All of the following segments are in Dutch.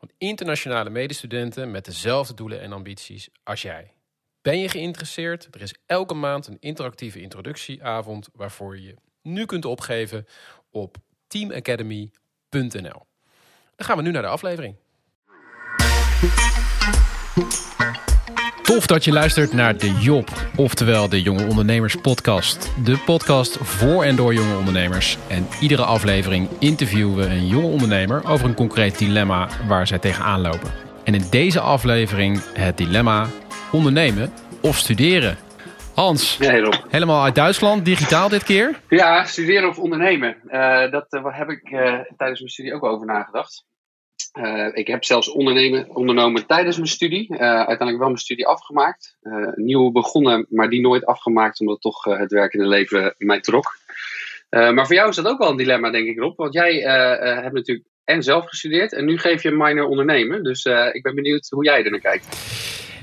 van internationale medestudenten met dezelfde doelen en ambities als jij. Ben je geïnteresseerd? Er is elke maand een interactieve introductieavond waarvoor je je nu kunt opgeven op teamacademy.nl. Dan gaan we nu naar de aflevering. Tof dat je luistert naar de Job, oftewel de Jonge Ondernemers Podcast. De podcast voor en door jonge ondernemers. En iedere aflevering interviewen we een jonge ondernemer over een concreet dilemma waar zij tegenaan lopen. En in deze aflevering het dilemma ondernemen of studeren. Hans, Nee, helemaal uit Duitsland, digitaal dit keer. Ja, studeren of ondernemen. Eh, dat eh, heb ik eh, tijdens mijn studie ook over nagedacht. Eh, ik heb zelfs ondernemen, ondernomen tijdens mijn studie. Eh, uiteindelijk wel mijn studie afgemaakt. Eh, een nieuwe begonnen, maar die nooit afgemaakt, omdat toch eh, het werkende leven mij trok. Eh, maar voor jou is dat ook wel een dilemma, denk ik, Rob. Want jij eh, eh, hebt natuurlijk en zelf gestudeerd en nu geef je een minor ondernemen. Dus eh, ik ben benieuwd hoe jij er naar kijkt.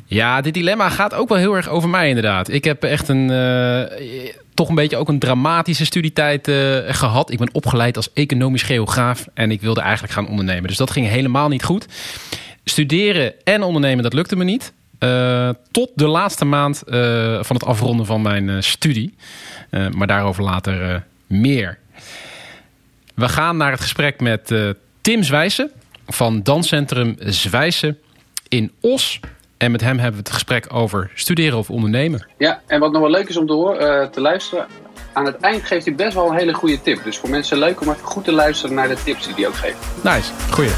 Ja, dit dilemma gaat ook wel heel erg over mij inderdaad. Ik heb echt een, eh, toch een beetje ook een dramatische studietijd eh, gehad. Ik ben opgeleid als economisch geograaf en ik wilde eigenlijk gaan ondernemen. Dus dat ging helemaal niet goed. Studeren en ondernemen, dat lukte me niet. Eh, tot de laatste maand eh, van het afronden van mijn studie. Maar daarover later meer. We gaan naar het gesprek met Tim Zwijsen van Danscentrum Zwijsen in Os. En met hem hebben we het gesprek over studeren of ondernemen. Ja, en wat nog wel leuk is om te, horen, eh, te luisteren. Aan het eind geeft hij best wel een hele goede tip. Dus voor mensen leuk om even goed te luisteren naar de tips die hij ook geeft. Nice, goeie.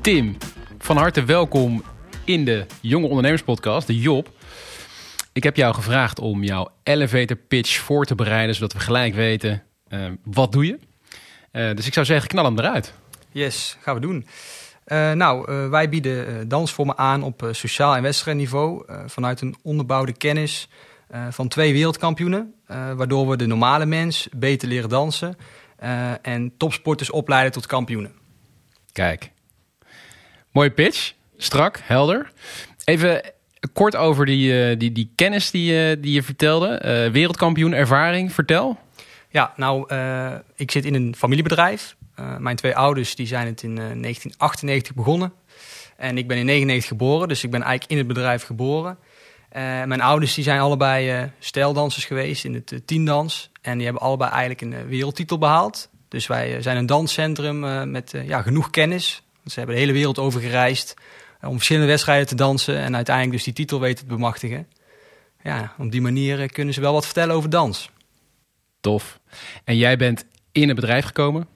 Tim, van harte welkom in de Jonge Ondernemers Podcast, de Job. Ik heb jou gevraagd om jouw elevator pitch voor te bereiden, zodat we gelijk weten eh, wat doe je. Eh, dus ik zou zeggen, knal hem eruit. Yes, gaan we doen. Eh, nou, eh, wij bieden eh, dansvormen aan op sociaal en wedstrijdniveau vanuit een onderbouwde kennis van twee wereldkampioenen, waardoor we de normale mens beter leren dansen en topsporters opleiden tot kampioenen. Kijk. Mooie pitch. Strak, helder. Even kort over die, die, die kennis die, je- die je vertelde. Wereldkampioen ervaring, vertel. Ja, nou, eh, ik zit in een familiebedrijf. Eh, mijn twee ouders die zijn het in eh, 1998 begonnen. En ik ben in 99 geboren, dus ik ben eigenlijk in het bedrijf geboren. Eh, mijn ouders die zijn allebei eh stijldansers geweest in het eh, tiendans. En die hebben allebei eigenlijk een eh, wereldtitel behaald. Dus wij eh, zijn een danscentrum eh, met eh, ja, genoeg kennis. Ze hebben de hele wereld over gereisd eh, om verschillende wedstrijden te dansen. En uiteindelijk dus die titel weten te bemachtigen. Ja, op die manier eh, kunnen ze wel wat vertellen over dans. Tof. En jij bent in het bedrijf gekomen.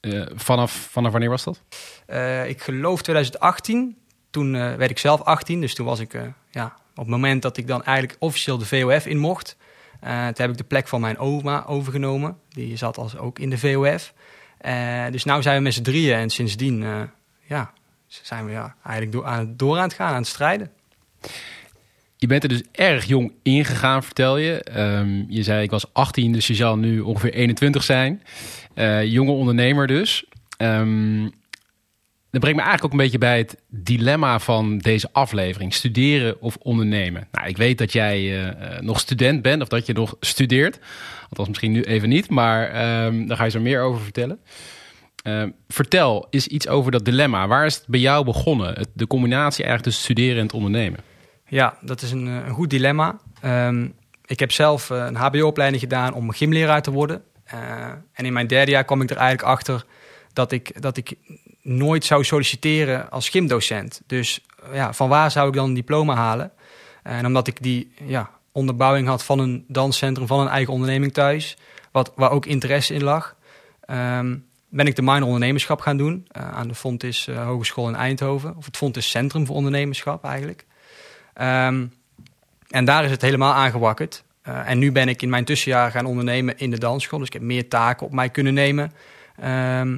Eh, vanaf, vanaf wanneer was dat? Eh, ik geloof 2018. Toen eh, werd ik zelf 18. Dus toen was ik, ja, op het moment dat ik dan eigenlijk officieel de VOF in mocht. toen heb ik de plek van mijn oma overgenomen. Die zat als ook in de VOF. Dus nu zijn we met z'n drieën. En sindsdien, ja, zijn we ja, eigenlijk door aan, door aan het gaan, aan het strijden. Je bent er dus erg jong ingegaan, vertel je. Ehm, je zei ik was 18, dus je zal nu ongeveer 21 zijn. Eh, jonge ondernemer dus. Ehm, dat brengt me eigenlijk ook een beetje bij het dilemma van deze aflevering. Studeren of ondernemen. Nou, ik weet dat jij eh, eh, nog student bent of dat je nog studeert. Althans misschien nu even niet, maar ehm, daar ga je zo meer over vertellen. Vertel eens iets over dat dilemma. Waar is het bij jou begonnen? Het, de combinatie eigenlijk tussen studeren en het ondernemen. Ja, dat is een, eh, een goed dilemma. Ehm, ik heb zelf eh, een HBO-opleiding gedaan om gymleraar te worden. Eh, en in mijn derde jaar kwam ik er eigenlijk achter dat ik, dat ik nooit zou solliciteren als gymdocent. Dus ja, van waar zou ik dan een diploma halen? En omdat ik die ja, onderbouwing had van een danscentrum, van een eigen onderneming thuis, wat, waar ook interesse in lag, ehm, ben ik de minor ondernemerschap gaan doen aan de Fontis Hogeschool in Eindhoven. Of het Fontis Centrum voor Ondernemerschap eigenlijk. Ehm, en daar is het helemaal aangewakkerd. Eh, en nu ben ik in mijn tussenjaar gaan ondernemen in de dansschool. Dus ik heb meer taken op mij kunnen nemen. Ehm,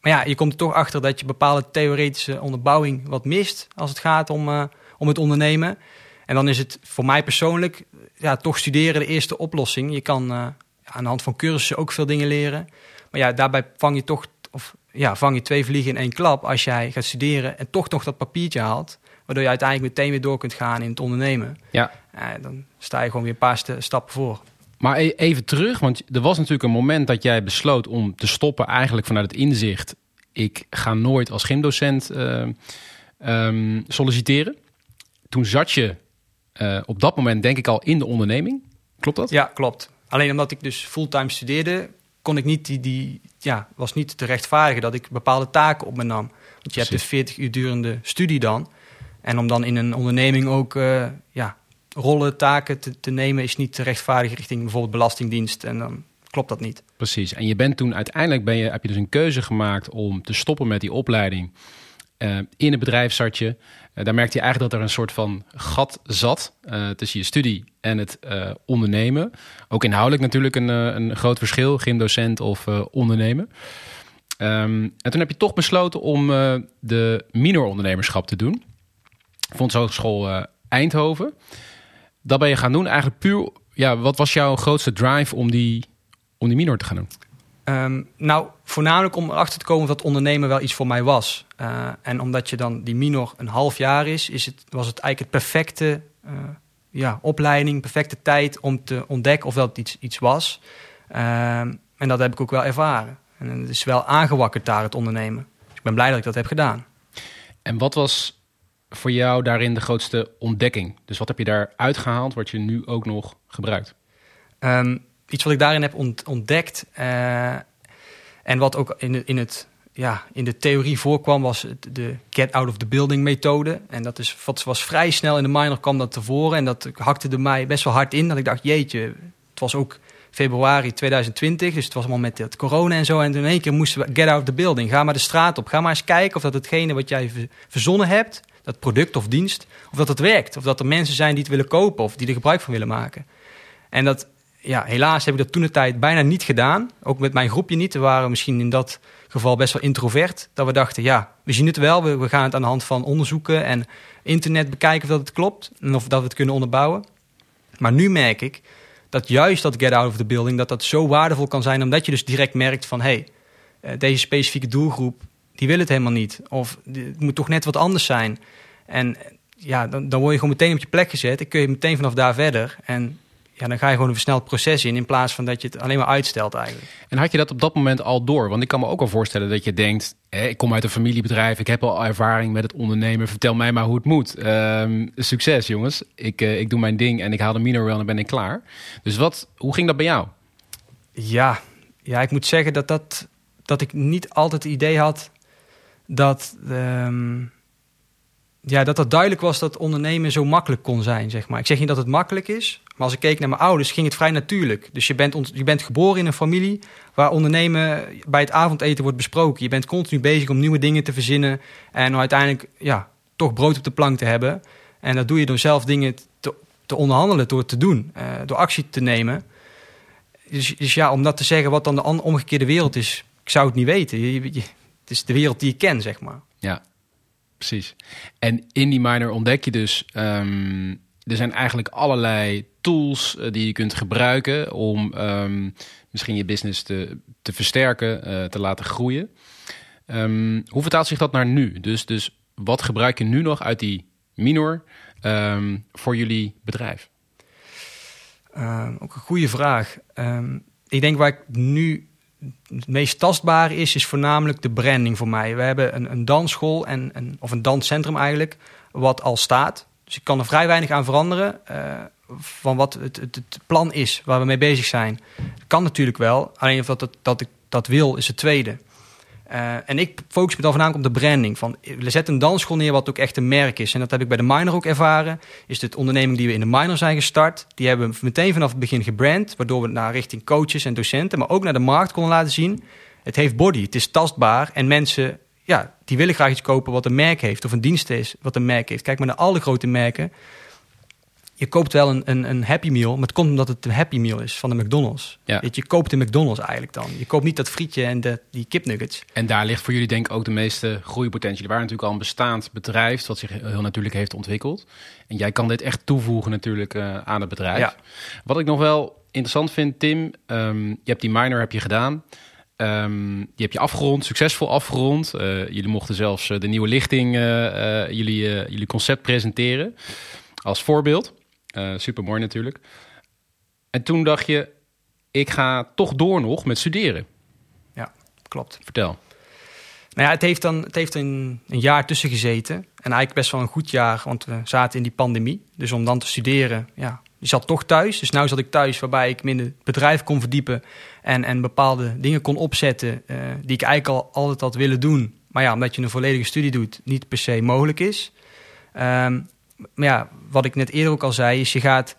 maar ja, je komt er toch achter dat je bepaalde theoretische onderbouwing wat mist als het gaat om, uh, om het ondernemen. En dan is het voor mij persoonlijk ja, toch studeren de eerste oplossing. Je kan uh, aan de hand van cursussen ook veel dingen leren. Maar ja, daarbij vang je toch, of ja, vang je twee vliegen in één klap als jij gaat studeren en toch nog dat papiertje haalt. Waardoor je uiteindelijk meteen weer door kunt gaan in het ondernemen. Ja. Uh, dan sta je gewoon weer een paar stappen voor. Maar e-, even terug, want er was natuurlijk een moment dat jij besloot om te stoppen, eigenlijk vanuit het inzicht: ik ga nooit als gymdocent uh, um, solliciteren. Toen zat je uh, op dat moment, denk ik, al in de onderneming. Klopt dat? Ja, klopt. Alleen omdat ik dus fulltime studeerde, kon ik niet die, die ja, was niet te rechtvaardigen dat ik bepaalde taken op me nam. Want je hebt een 40 uur durende studie dan. En om dan in een onderneming ook uh, ja, rollen, taken te, nemen, is niet te rechtvaardigen richting bijvoorbeeld Belastingdienst. En dan klopt dat niet. Precies. En je bent toen uiteindelijk ben je, heb je dus een keuze gemaakt om te stoppen met die opleiding. Uh, in het bedrijf zat je. Uh, daar merkte je eigenlijk dat er een soort van gat zat tussen je studie en het ondernemen. Ook inhoudelijk natuurlijk een, een groot verschil, gymdocent of ondernemen. Um, en toen heb je toch besloten om de minorondernemerschap te doen. Vond Hogeschool Eindhoven. Dat ben je gaan doen eigenlijk puur... Ja, wat was jouw grootste drive om die, om die minor te gaan doen? Um, nou, voornamelijk om erachter te komen dat ondernemen wel iets voor mij was. Uh, en omdat je dan die minor een half jaar is, is het, was het eigenlijk het perfecte uh, ja, opleiding, perfecte tijd om te ontdekken of dat iets, iets was. Uh, en dat heb ik ook wel ervaren. En het is wel aangewakkerd daar, het ondernemen. Dus ik ben blij dat ik dat heb gedaan. En wat was voor jou daarin de grootste ontdekking? Dus wat heb je daar uitgehaald wat je nu ook nog gebruikt? Um, iets wat ik daarin heb ontdekt uh, en wat ook in, in, het, ja, in de theorie voorkwam, was de get out of the building methode. En dat is, wat was vrij snel in de minor kwam dat tevoren en dat hakte er mij best wel hard in. Dat ik dacht, jeetje, het was ook februari 2020, dus het was allemaal met het corona en zo. En in één keer moesten we get out of the building. Ga maar de straat op. Ga maar eens kijken of dat hetgene wat jij verzonnen hebt, dat product of dienst, of dat het werkt. Of dat er mensen zijn die het willen kopen of die er gebruik van willen maken. En dat, ja, helaas heb ik dat toen de tijd bijna niet gedaan. Ook met mijn groepje niet. We waren misschien in dat geval best wel introvert. Dat we dachten, ja, we zien het wel. We, we gaan het aan de hand van onderzoeken en internet bekijken of dat het klopt. En of dat we het kunnen onderbouwen. Maar nu merk ik dat juist dat get out of the building... dat dat zo waardevol kan zijn. Omdat je dus direct merkt van... hé, hey, deze specifieke doelgroep, die wil het helemaal niet. Of het moet toch net wat anders zijn. En ja, dan, dan word je gewoon meteen op je plek gezet. Dan kun je meteen vanaf daar verder. En ja, dan ga je gewoon een versneld proces in, in plaats van dat je het alleen maar uitstelt eigenlijk. En had je dat op dat moment al door? Want ik kan me ook al voorstellen dat je denkt, ik kom uit een familiebedrijf, ik heb al ervaring met het ondernemen, vertel mij maar hoe het moet. Um, succes jongens, ik, uh, ik doe mijn ding en ik haal de minor wel en ben ik klaar. Dus wat, hoe ging dat bij jou? Ja, ja ik moet zeggen dat, dat, dat ik niet altijd het idee had dat... Um, ja, dat het duidelijk was dat ondernemen zo makkelijk kon zijn, zeg maar. Ik zeg niet dat het makkelijk is, maar als ik keek naar mijn ouders, ging het vrij natuurlijk. Dus je bent, je bent geboren in een familie waar ondernemen bij het avondeten wordt besproken. Je bent continu bezig om nieuwe dingen te verzinnen en uiteindelijk ja, toch brood op de plank te hebben. En dat doe je door zelf dingen te, te onderhandelen, door te doen, uh, door actie te nemen. Dus, dus, ja, om dat te zeggen wat dan de omgekeerde wereld is, ik zou het niet weten. Je, is de wereld die je ken, zeg maar. Ja, precies. En in die minor ontdek je dus, um, er zijn eigenlijk allerlei tools uh, die je kunt gebruiken om um, misschien je business te, te versterken, uh, te laten groeien. Um, hoe vertaalt zich dat naar nu? Dus, dus wat gebruik je nu nog uit die minor voor jullie bedrijf? ook een goede vraag. ik denk waar ik nu het meest tastbare is, is voornamelijk de branding voor mij. We hebben een, een dansschool, en, een, of een danscentrum eigenlijk, wat al staat. Dus ik kan er vrij weinig aan veranderen uh, van wat het, het, het, plan is, waar we mee bezig zijn. Dat kan natuurlijk wel, alleen of dat, dat, dat ik dat wil, is het tweede. Uh, en ik focus me dan voornamelijk op de branding. Van, we zetten een dansschool neer wat ook echt een merk is. En dat heb ik bij de minor ook ervaren. Is de onderneming die we in de minor zijn gestart. Die hebben we meteen vanaf het begin gebrand. Waardoor we naar richting coaches en docenten, maar ook naar de markt konden laten zien. Het heeft body, het is tastbaar. En mensen, ja, die willen graag iets kopen wat een merk heeft. Of een dienst is wat een merk heeft. Kijk maar naar alle grote merken. Je koopt wel een, een, een Happy Meal, maar het komt omdat het een Happy Meal is van de McDonald's. Ja. Weet je, je koopt de McDonald's eigenlijk dan. Je koopt niet dat frietje en de, die kipnuggets. En daar ligt voor jullie denk ik ook de meeste groeipotentie. Er waren natuurlijk al een bestaand bedrijf wat zich heel natuurlijk heeft ontwikkeld. En jij kan dit echt toevoegen natuurlijk eh, aan het bedrijf. Ja. Wat ik nog wel interessant vind, Tim, ehm, je hebt die minor heb je gedaan. Ehm, die heb je afgerond, succesvol afgerond. Eh, jullie mochten zelfs eh, de nieuwe lichting, jullie, jullie concept presenteren. Als voorbeeld. Super mooi natuurlijk. En toen dacht je, ik ga toch door nog met studeren. Klopt. Vertel. Nou ja, het heeft dan het heeft een, een jaar tussen gezeten. En eigenlijk best wel een goed jaar, want we zaten in die pandemie. Dus om dan te studeren, ja, je zat toch thuis. Dus nu zat ik thuis waarbij ik me in het bedrijf kon verdiepen. En, en bepaalde dingen kon opzetten eh, die ik eigenlijk al altijd had willen doen. Maar ja, omdat je een volledige studie doet, niet per se mogelijk is. Ehm, maar ja, wat ik net eerder ook al zei, is je gaat...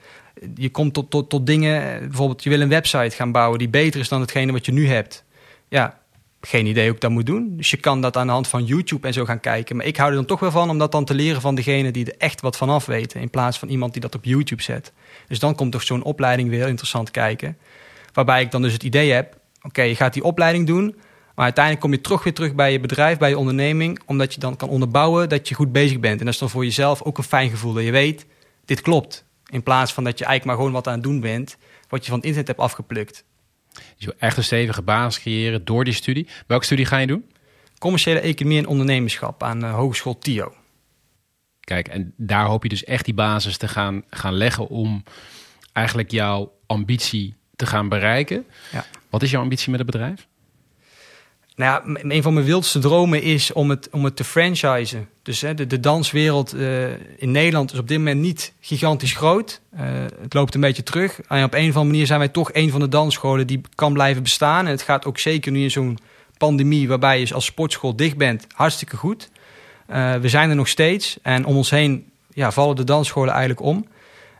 Je komt tot, tot, tot dingen, bijvoorbeeld je wil een website gaan bouwen die beter is dan hetgene wat je nu hebt. Ja, geen idee hoe ik dat moet doen. Dus je kan dat aan de hand van YouTube en zo gaan kijken. Maar ik hou er dan toch wel van om dat dan te leren van degene die er echt wat van af weten. In plaats van iemand die dat op YouTube zet. Dus dan komt toch zo'n opleiding weer interessant kijken. Waarbij ik dan dus het idee heb, oké, je gaat die opleiding doen. Maar uiteindelijk kom je toch weer terug bij je bedrijf, bij je onderneming. Omdat je dan kan onderbouwen dat je goed bezig bent. En dat is dan voor jezelf ook een fijn gevoel. Dat je weet, dit klopt. In plaats van dat je eigenlijk maar gewoon wat aan het doen bent. Wat je van het internet hebt afgeplukt. Je wil echt een stevige basis creëren door die studie. Welke studie ga je doen? Commerciële economie en ondernemerschap aan de Hogeschool TIO. Kijk, en daar hoop je dus echt die basis te gaan, gaan leggen om eigenlijk jouw ambitie te gaan bereiken. Ja. Wat is jouw ambitie met het bedrijf? Nou een van mijn wildste dromen is om het, om het te franchisen. Dus hè, de, danswereld eh, in Nederland is op dit moment niet gigantisch groot. Eh, het loopt een beetje terug. Op een of andere manier zijn wij toch een van de dansscholen die kan blijven bestaan. En het gaat ook zeker nu in zo'n pandemie waarbij je als sportschool dicht bent, hartstikke goed. Eh, we zijn er nog steeds. En om ons heen ja, vallen de dansscholen eigenlijk om.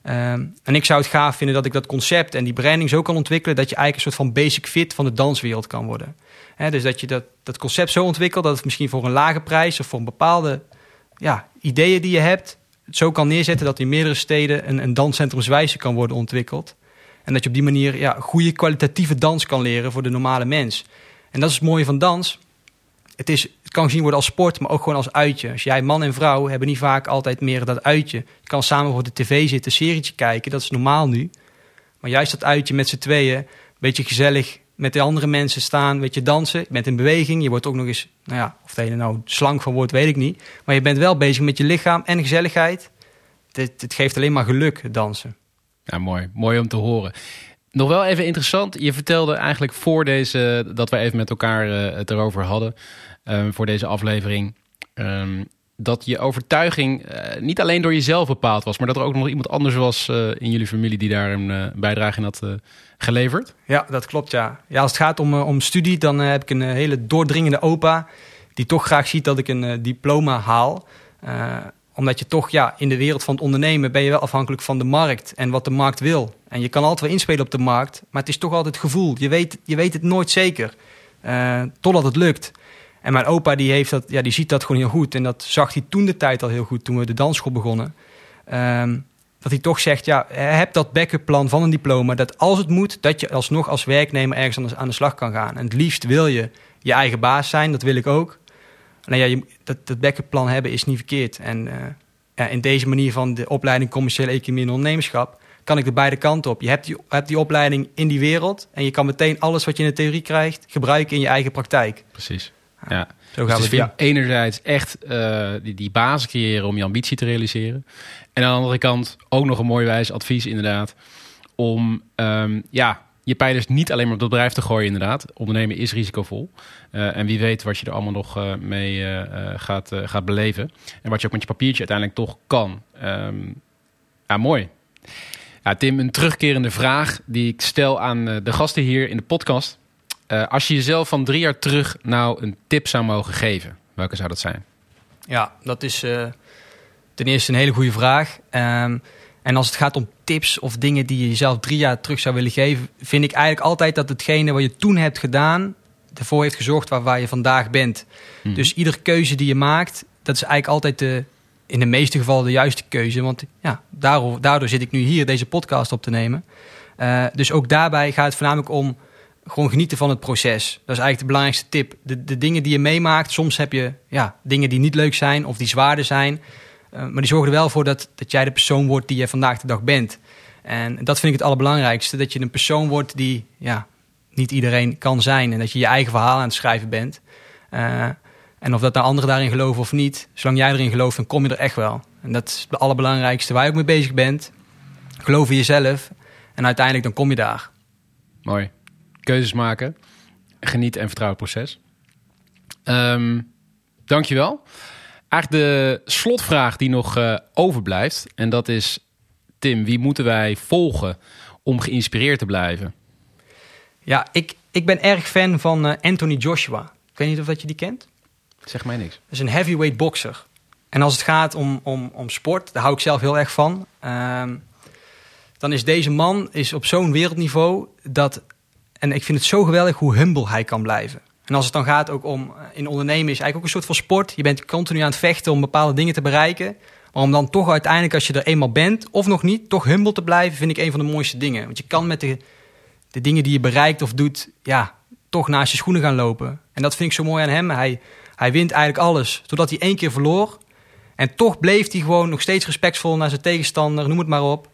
En ik zou het gaaf vinden dat ik dat concept en die branding zo kan ontwikkelen... dat je eigenlijk een soort van basic fit van de danswereld kan worden. Dus dat je dat, dat concept zo ontwikkelt dat het misschien voor een lage prijs... of voor een bepaalde ja, ideeën die je hebt... zo kan neerzetten dat in meerdere steden een, een danscentrumswijze kan worden ontwikkeld. En dat je op die manier ja, goede kwalitatieve dans kan leren voor de normale mens. En dat is het mooie van dans. Het, is, het kan gezien worden als sport, maar ook gewoon als uitje. Als jij man en vrouw hebben niet vaak altijd meer dat uitje. Je kan samen voor de tv zitten, een serietje kijken, dat is normaal nu. Maar juist dat uitje met z'n tweeën, een beetje gezellig met de andere mensen staan, weet je, dansen. Je bent in beweging, je wordt ook nog eens, nou ja, of het ene nou slank van wordt, weet ik niet. Maar je bent wel bezig met je lichaam en gezelligheid. Het, het geeft alleen maar geluk, dansen. Ja, mooi. Mooi om te horen. Nog wel even interessant. Je vertelde eigenlijk voor deze, dat we even met elkaar eh, het erover hadden, eh, voor deze aflevering, ehm, dat je overtuiging eh, niet alleen door jezelf bepaald was, maar dat er ook nog iemand anders was eh, in jullie familie die daar een eh, bijdrage in had geleverd. Ja, dat klopt, ja. Ja, als het gaat om, om studie, dan heb ik een hele doordringende opa... die toch graag ziet dat ik een diploma haal. Omdat je toch, ja, in de wereld van het ondernemen... ben je wel afhankelijk van de markt en wat de markt wil. En je kan altijd wel inspelen op de markt... maar het is toch altijd gevoel. Je weet, je weet het nooit zeker, totdat het lukt. En mijn opa die heeft dat, ja, die ziet dat gewoon heel goed. En dat zag hij toen de tijd al heel goed, toen we de dansschool begonnen. Ehm, dat hij toch zegt, ja, heb dat backup plan van een diploma... dat als het moet, dat je alsnog als werknemer ergens aan de, aan de slag kan gaan. En het liefst wil je je eigen baas zijn, dat wil ik ook. Alleen ja, je, dat, dat backup plan hebben is niet verkeerd. En eh, ja, in deze manier van de opleiding commerciële economie en ondernemerschap... kan ik er beide kanten op. Je hebt die, hebt die opleiding in die wereld... en je kan meteen alles wat je in de theorie krijgt... gebruiken in je eigen praktijk. Precies. Ja. Zo Dus gaan we het enerzijds echt eh, die, die basis creëren om je ambitie te realiseren. En aan de andere kant ook nog een mooi wijs advies inderdaad. Om ehm, ja, je pijlers niet alleen maar op dat bedrijf te gooien inderdaad. Ondernemen is risicovol. Eh, en wie weet wat je er allemaal nog eh, mee gaat, gaat beleven. En wat je ook met je papiertje uiteindelijk toch kan. Ehm, ja, mooi. Ja, Tim, een terugkerende vraag die ik stel aan de gasten hier in de podcast. Eh, als je jezelf van drie jaar terug nou een tip zou mogen geven, welke zou dat zijn? Ja, dat is eh, ten eerste een hele goede vraag. Ehm, en als het gaat om tips of dingen die je jezelf drie jaar terug zou willen geven, vind ik eigenlijk altijd dat hetgene wat je toen hebt gedaan, ervoor heeft gezorgd waar, waar je vandaag bent. Mhm. Dus iedere keuze die je maakt, dat is eigenlijk altijd de, in de meeste gevallen de juiste keuze. Want ja, daardoor, daardoor zit ik nu hier deze podcast op te nemen. Uh, dus ook daarbij gaat het voornamelijk om gewoon genieten van het proces. Dat is eigenlijk de belangrijkste tip. De, de dingen die je meemaakt, soms heb je ja, dingen die niet leuk zijn of die zwaarder zijn. Uh, maar die zorgen er wel voor dat, dat jij de persoon wordt die je vandaag de dag bent. En dat vind ik het allerbelangrijkste. Dat je een persoon wordt die ja, niet iedereen kan zijn. En dat je je eigen verhaal aan het schrijven bent. Uh, en of dat nou anderen daarin geloven of niet, zolang jij erin gelooft, dan kom je er echt wel. En dat is het allerbelangrijkste waar je ook mee bezig bent. Geloof in jezelf en uiteindelijk dan kom je daar. Mooi. Keuzes maken, genieten en vertrouw het proces. Um, dankjewel. Eigenlijk de slotvraag die nog uh, overblijft. En dat is, Tim, wie moeten wij volgen om geïnspireerd te blijven? Ja, ik, ik ben erg fan van uh, Anthony Joshua. Ik weet niet of dat je die kent. Zeg mij niks. Dat is een heavyweight boxer. En als het gaat om, om, om sport, daar hou ik zelf heel erg van. Uh, dan is deze man is op zo'n wereldniveau dat... En ik vind het zo geweldig hoe humble hij kan blijven. En als het dan gaat ook om... Eh, in ondernemen is eigenlijk ook een soort van sport. Je bent continu aan het vechten om bepaalde dingen te bereiken. Maar om dan toch uiteindelijk, als je er eenmaal bent, of nog niet, toch humble te blijven, vind ik een van de mooiste dingen. Want je kan met de, de dingen die je bereikt of doet, ja, toch naast je schoenen gaan lopen. En dat vind ik zo mooi aan hem. Hij, hij wint eigenlijk alles, totdat hij één keer verloor. En toch bleef hij gewoon nog steeds respectvol naar zijn tegenstander, noem het maar op.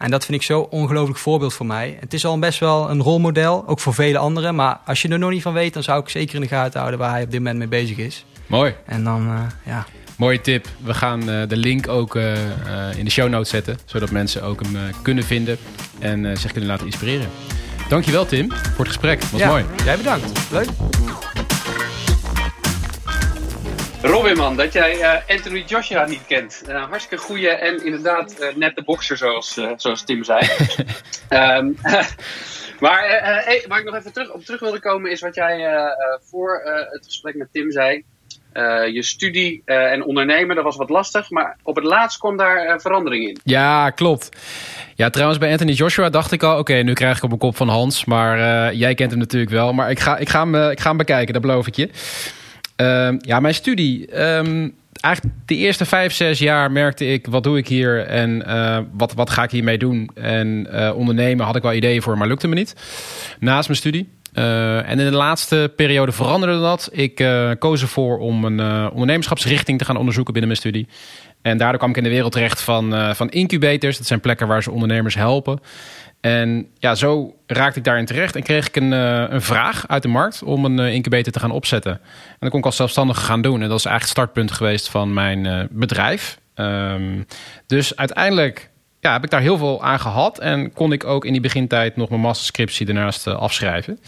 En dat vind ik zo ongelooflijk voorbeeld voor mij. Het is al best wel een rolmodel, ook voor vele anderen. Maar als je er nog niet van weet, dan zou ik zeker in de gaten houden waar hij op dit moment mee bezig is. Mooi. En dan, uh, ja. Mooie tip. We gaan uh, de link ook uh, in de show notes zetten, zodat mensen ook hem kunnen vinden en zich kunnen laten inspireren. Dankjewel Tim voor het gesprek. Was ja, mooi. Jij bedankt. Leuk. Robin, man, dat jij uh, Anthony Joshua niet kent. Uh, hartstikke goeie en inderdaad uh, net de bokser, zoals, zoals Tim zei. um, maar hey, waar ik nog even terug, op terug wilde komen, is wat jij voor het gesprek met Tim zei. je studie en ondernemen, dat was wat lastig, maar op het laatst kwam daar verandering in. Ja, klopt. Ja, trouwens, bij Anthony Joshua dacht ik al, oké, okay, nu krijg ik op mijn kop van Hans, maar jij kent hem natuurlijk wel. Maar ik ga, ik ga, hem, ik ga hem bekijken, dat beloof ik je. Uh, ja, mijn studie. Um, eigenlijk de eerste vijf, zes jaar merkte ik, wat doe ik hier en uh, wat, wat ga ik hiermee doen? En uh, ondernemen had ik wel ideeën voor, maar lukte me niet. Naast mijn studie. Uh, en in de laatste periode veranderde dat. Ik koos ervoor om een ondernemerschapsrichting te gaan onderzoeken binnen mijn studie. En daardoor kwam ik in de wereld terecht van, van incubators. Dat zijn plekken waar ze ondernemers helpen. En ja, zo raakte ik daarin terecht en kreeg ik een, uh, een vraag uit de markt om een uh, incubator te gaan opzetten. En dat kon ik als zelfstandige gaan doen. En dat is eigenlijk het startpunt geweest van mijn uh, bedrijf. Um, dus uiteindelijk ja, heb ik daar heel veel aan gehad. En kon ik ook in die begintijd nog mijn masterscriptie daarnaast afschrijven.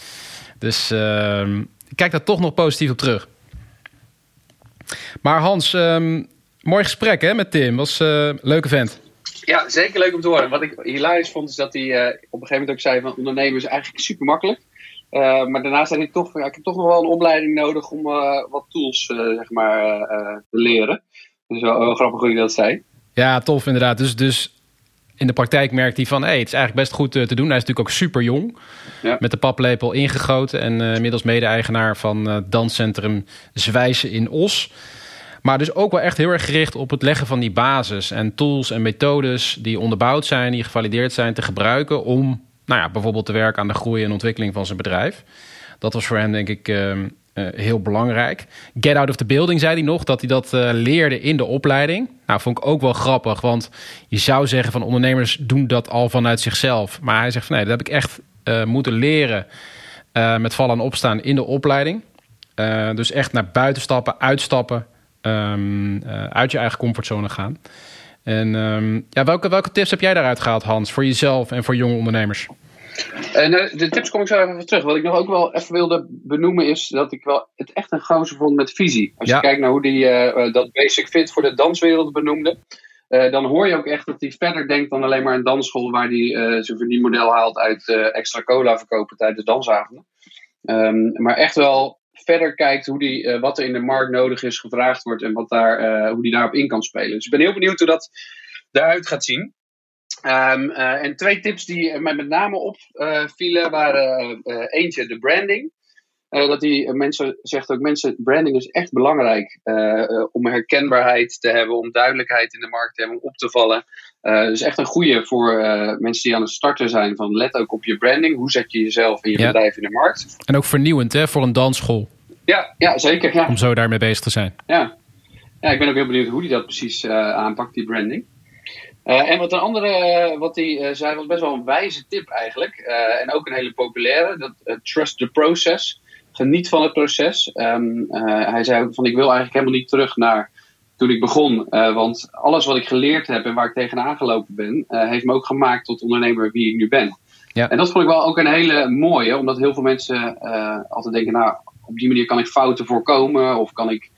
Dus ehm, ik kijk daar toch nog positief op terug. Maar Hans, um, mooi gesprek hè, met Tim. Was een leuke vent. Ja, zeker leuk om te horen. Wat ik hilarisch vond, is dat hij uh, op een gegeven moment ook zei van ondernemen is eigenlijk super makkelijk. Uh, maar daarna zei hij toch, ja, ik heb toch nog wel een opleiding nodig om uh, wat tools zeg maar, te leren. Dus wel, wel grappig hoe je dat zei. Ja, tof inderdaad. Dus, dus in de praktijk merkt hij van, hey, het is eigenlijk best goed te doen. Hij is natuurlijk ook super jong. Ja. Met de paplepel ingegoten en inmiddels mede-eigenaar van danscentrum Zwijzen in Os. Maar dus ook wel echt heel erg gericht op het leggen van die basis en tools en methodes die onderbouwd zijn, die gevalideerd zijn, te gebruiken om nou ja, bijvoorbeeld te werken aan de groei en ontwikkeling van zijn bedrijf. Dat was voor hem denk ik uh, uh, heel belangrijk. Get out of the building zei hij nog, dat hij dat uh, leerde in de opleiding. Nou, vond ik ook wel grappig, want je zou zeggen van ondernemers doen dat al vanuit zichzelf. Maar hij zegt van nee, dat heb ik echt moeten leren met vallen en opstaan in de opleiding. dus echt naar buiten stappen, uitstappen, um, uh, uit je eigen comfortzone gaan. En um, ja, welke, welke tips heb jij daaruit gehaald, Hans, voor jezelf en voor jonge ondernemers? Uh, nou, de tips kom ik zo even terug. Wat ik nog ook wel even wilde benoemen is dat ik wel het echt een gozer vond met visie. Als ja. je kijkt naar hoe die uh, dat Basic Fit voor de danswereld benoemde. Uh, dan hoor je ook echt dat hij verder denkt dan alleen maar een dansschool waar hij zijn verdienmodel haalt uit extra cola verkopen tijdens dansavonden. Um, maar echt wel verder kijkt hoe die, uh, wat er in de markt nodig is, gevraagd wordt en wat daar, uh, hoe die daarop in kan spelen. Dus ik ben heel benieuwd hoe dat eruit gaat zien. Um, uh, en twee tips die mij met name opvielen waren eentje de branding. Dat die mensen zegt ook, mensen, branding is echt belangrijk. om herkenbaarheid te hebben, om duidelijkheid in de markt te hebben, om op te vallen. dus echt een goede voor mensen die aan het starten zijn. Van let ook op je branding. Hoe zet je jezelf en je bedrijf in de markt? En ook vernieuwend hè, voor een dansschool. Ja, ja zeker. Ja. Om zo daarmee bezig te zijn. Ja. ja, ik ben ook heel benieuwd hoe die dat precies aanpakt, die branding. Uh, en wat een andere, wat hij uh, zei, was best wel een wijze tip eigenlijk. Uh, en ook een hele populaire. Dat, trust the process. Geniet van het proces. Um, hij zei ook van, ik wil eigenlijk helemaal niet terug naar toen ik begon. want alles wat ik geleerd heb en waar ik tegenaan gelopen ben, heeft me ook gemaakt tot ondernemer wie ik nu ben. Ja. En dat vond ik wel ook een hele mooie, omdat heel veel mensen altijd denken, nou, op die manier kan ik fouten voorkomen of kan ik,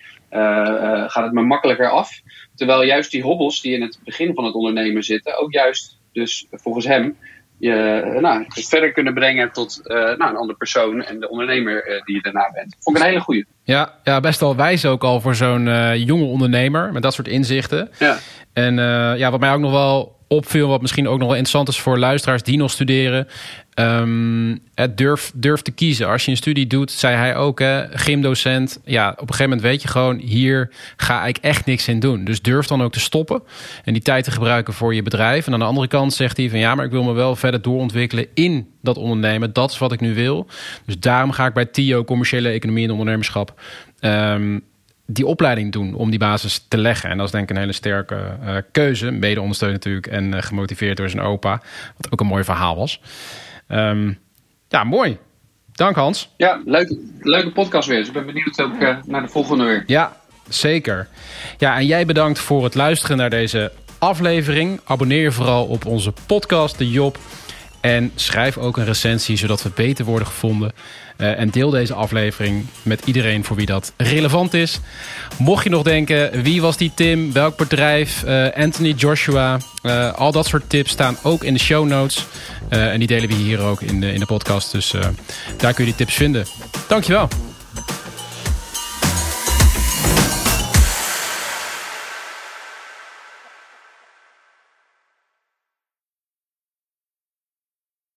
gaat het me makkelijker af. Terwijl juist die hobbels die in het begin van het ondernemen zitten, ook juist dus volgens hem je eh, nou, verder kunnen brengen tot uh, nou, een andere persoon en de ondernemer uh, die je daarna bent. Vond ik een hele goede. Ja, ja, best wel wijs ook al voor zo'n uh, jonge ondernemer met dat soort inzichten. Ja. En ja, wat mij ook nog wel opviel, wat misschien ook nog wel interessant is voor luisteraars die nog studeren. Um, durf, durf te kiezen. Als je een studie doet, zei hij ook, hè, gymdocent. Ja, op een gegeven moment weet je gewoon, hier ga ik echt niks in doen. Dus durf dan ook te stoppen en die tijd te gebruiken voor je bedrijf. En aan de andere kant zegt hij van ja, maar ik wil me wel verder doorontwikkelen in dat ondernemen. Dat is wat ik nu wil. Dus daarom ga ik bij TIO, commerciële economie en ondernemerschap. Um, die opleiding doen om die basis te leggen. En dat is denk ik een hele sterke uh, keuze. Mede ondersteund natuurlijk en uh, gemotiveerd door zijn opa. Wat ook een mooi verhaal was. Um, ja, mooi. Dank Hans. Ja, leuk, leuke podcast weer. Dus ik ben benieuwd ook uh, naar de volgende weer. Ja, zeker. Ja, en jij bedankt voor het luisteren naar deze aflevering. Abonneer je vooral op onze podcast, De Job. En schrijf ook een recensie, zodat we beter worden gevonden. Uh, en deel deze aflevering met iedereen voor wie dat relevant is. Mocht je nog denken, wie was die Tim? Welk bedrijf? Uh, Anthony Joshua? Uh, al dat soort tips staan ook in de show notes. en die delen we hier ook in de, in de podcast. Dus daar kun je die tips vinden. Dankjewel.